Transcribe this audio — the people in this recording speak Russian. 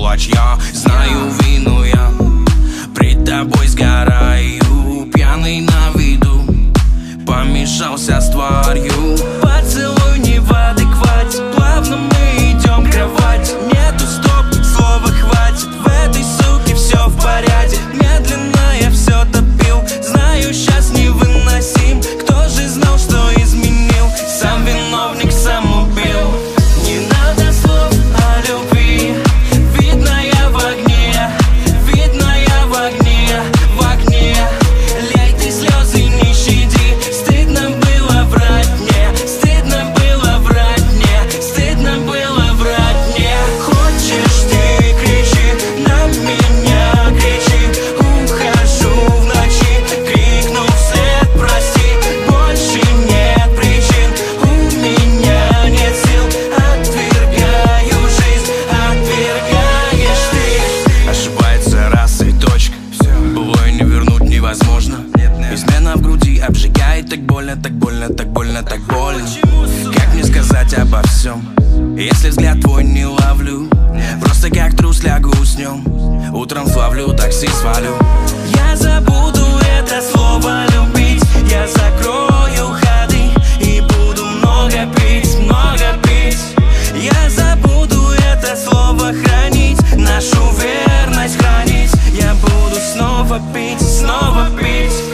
кулач, я. знаю вину я. Пред тобой сгораю, пьяный на виду. Помешался с тварью. Так больно, так больно, так больно, так больно. Как мне сказать обо всем? Если взгляд твой не ловлю Просто как трус лягу с ним Утром славлю, такси свалю. Я забуду это слово любить Я закрою ходы И буду много пить, много пить. Я забуду это слово хранить Нашу верность хранить. Я буду снова пить, снова пить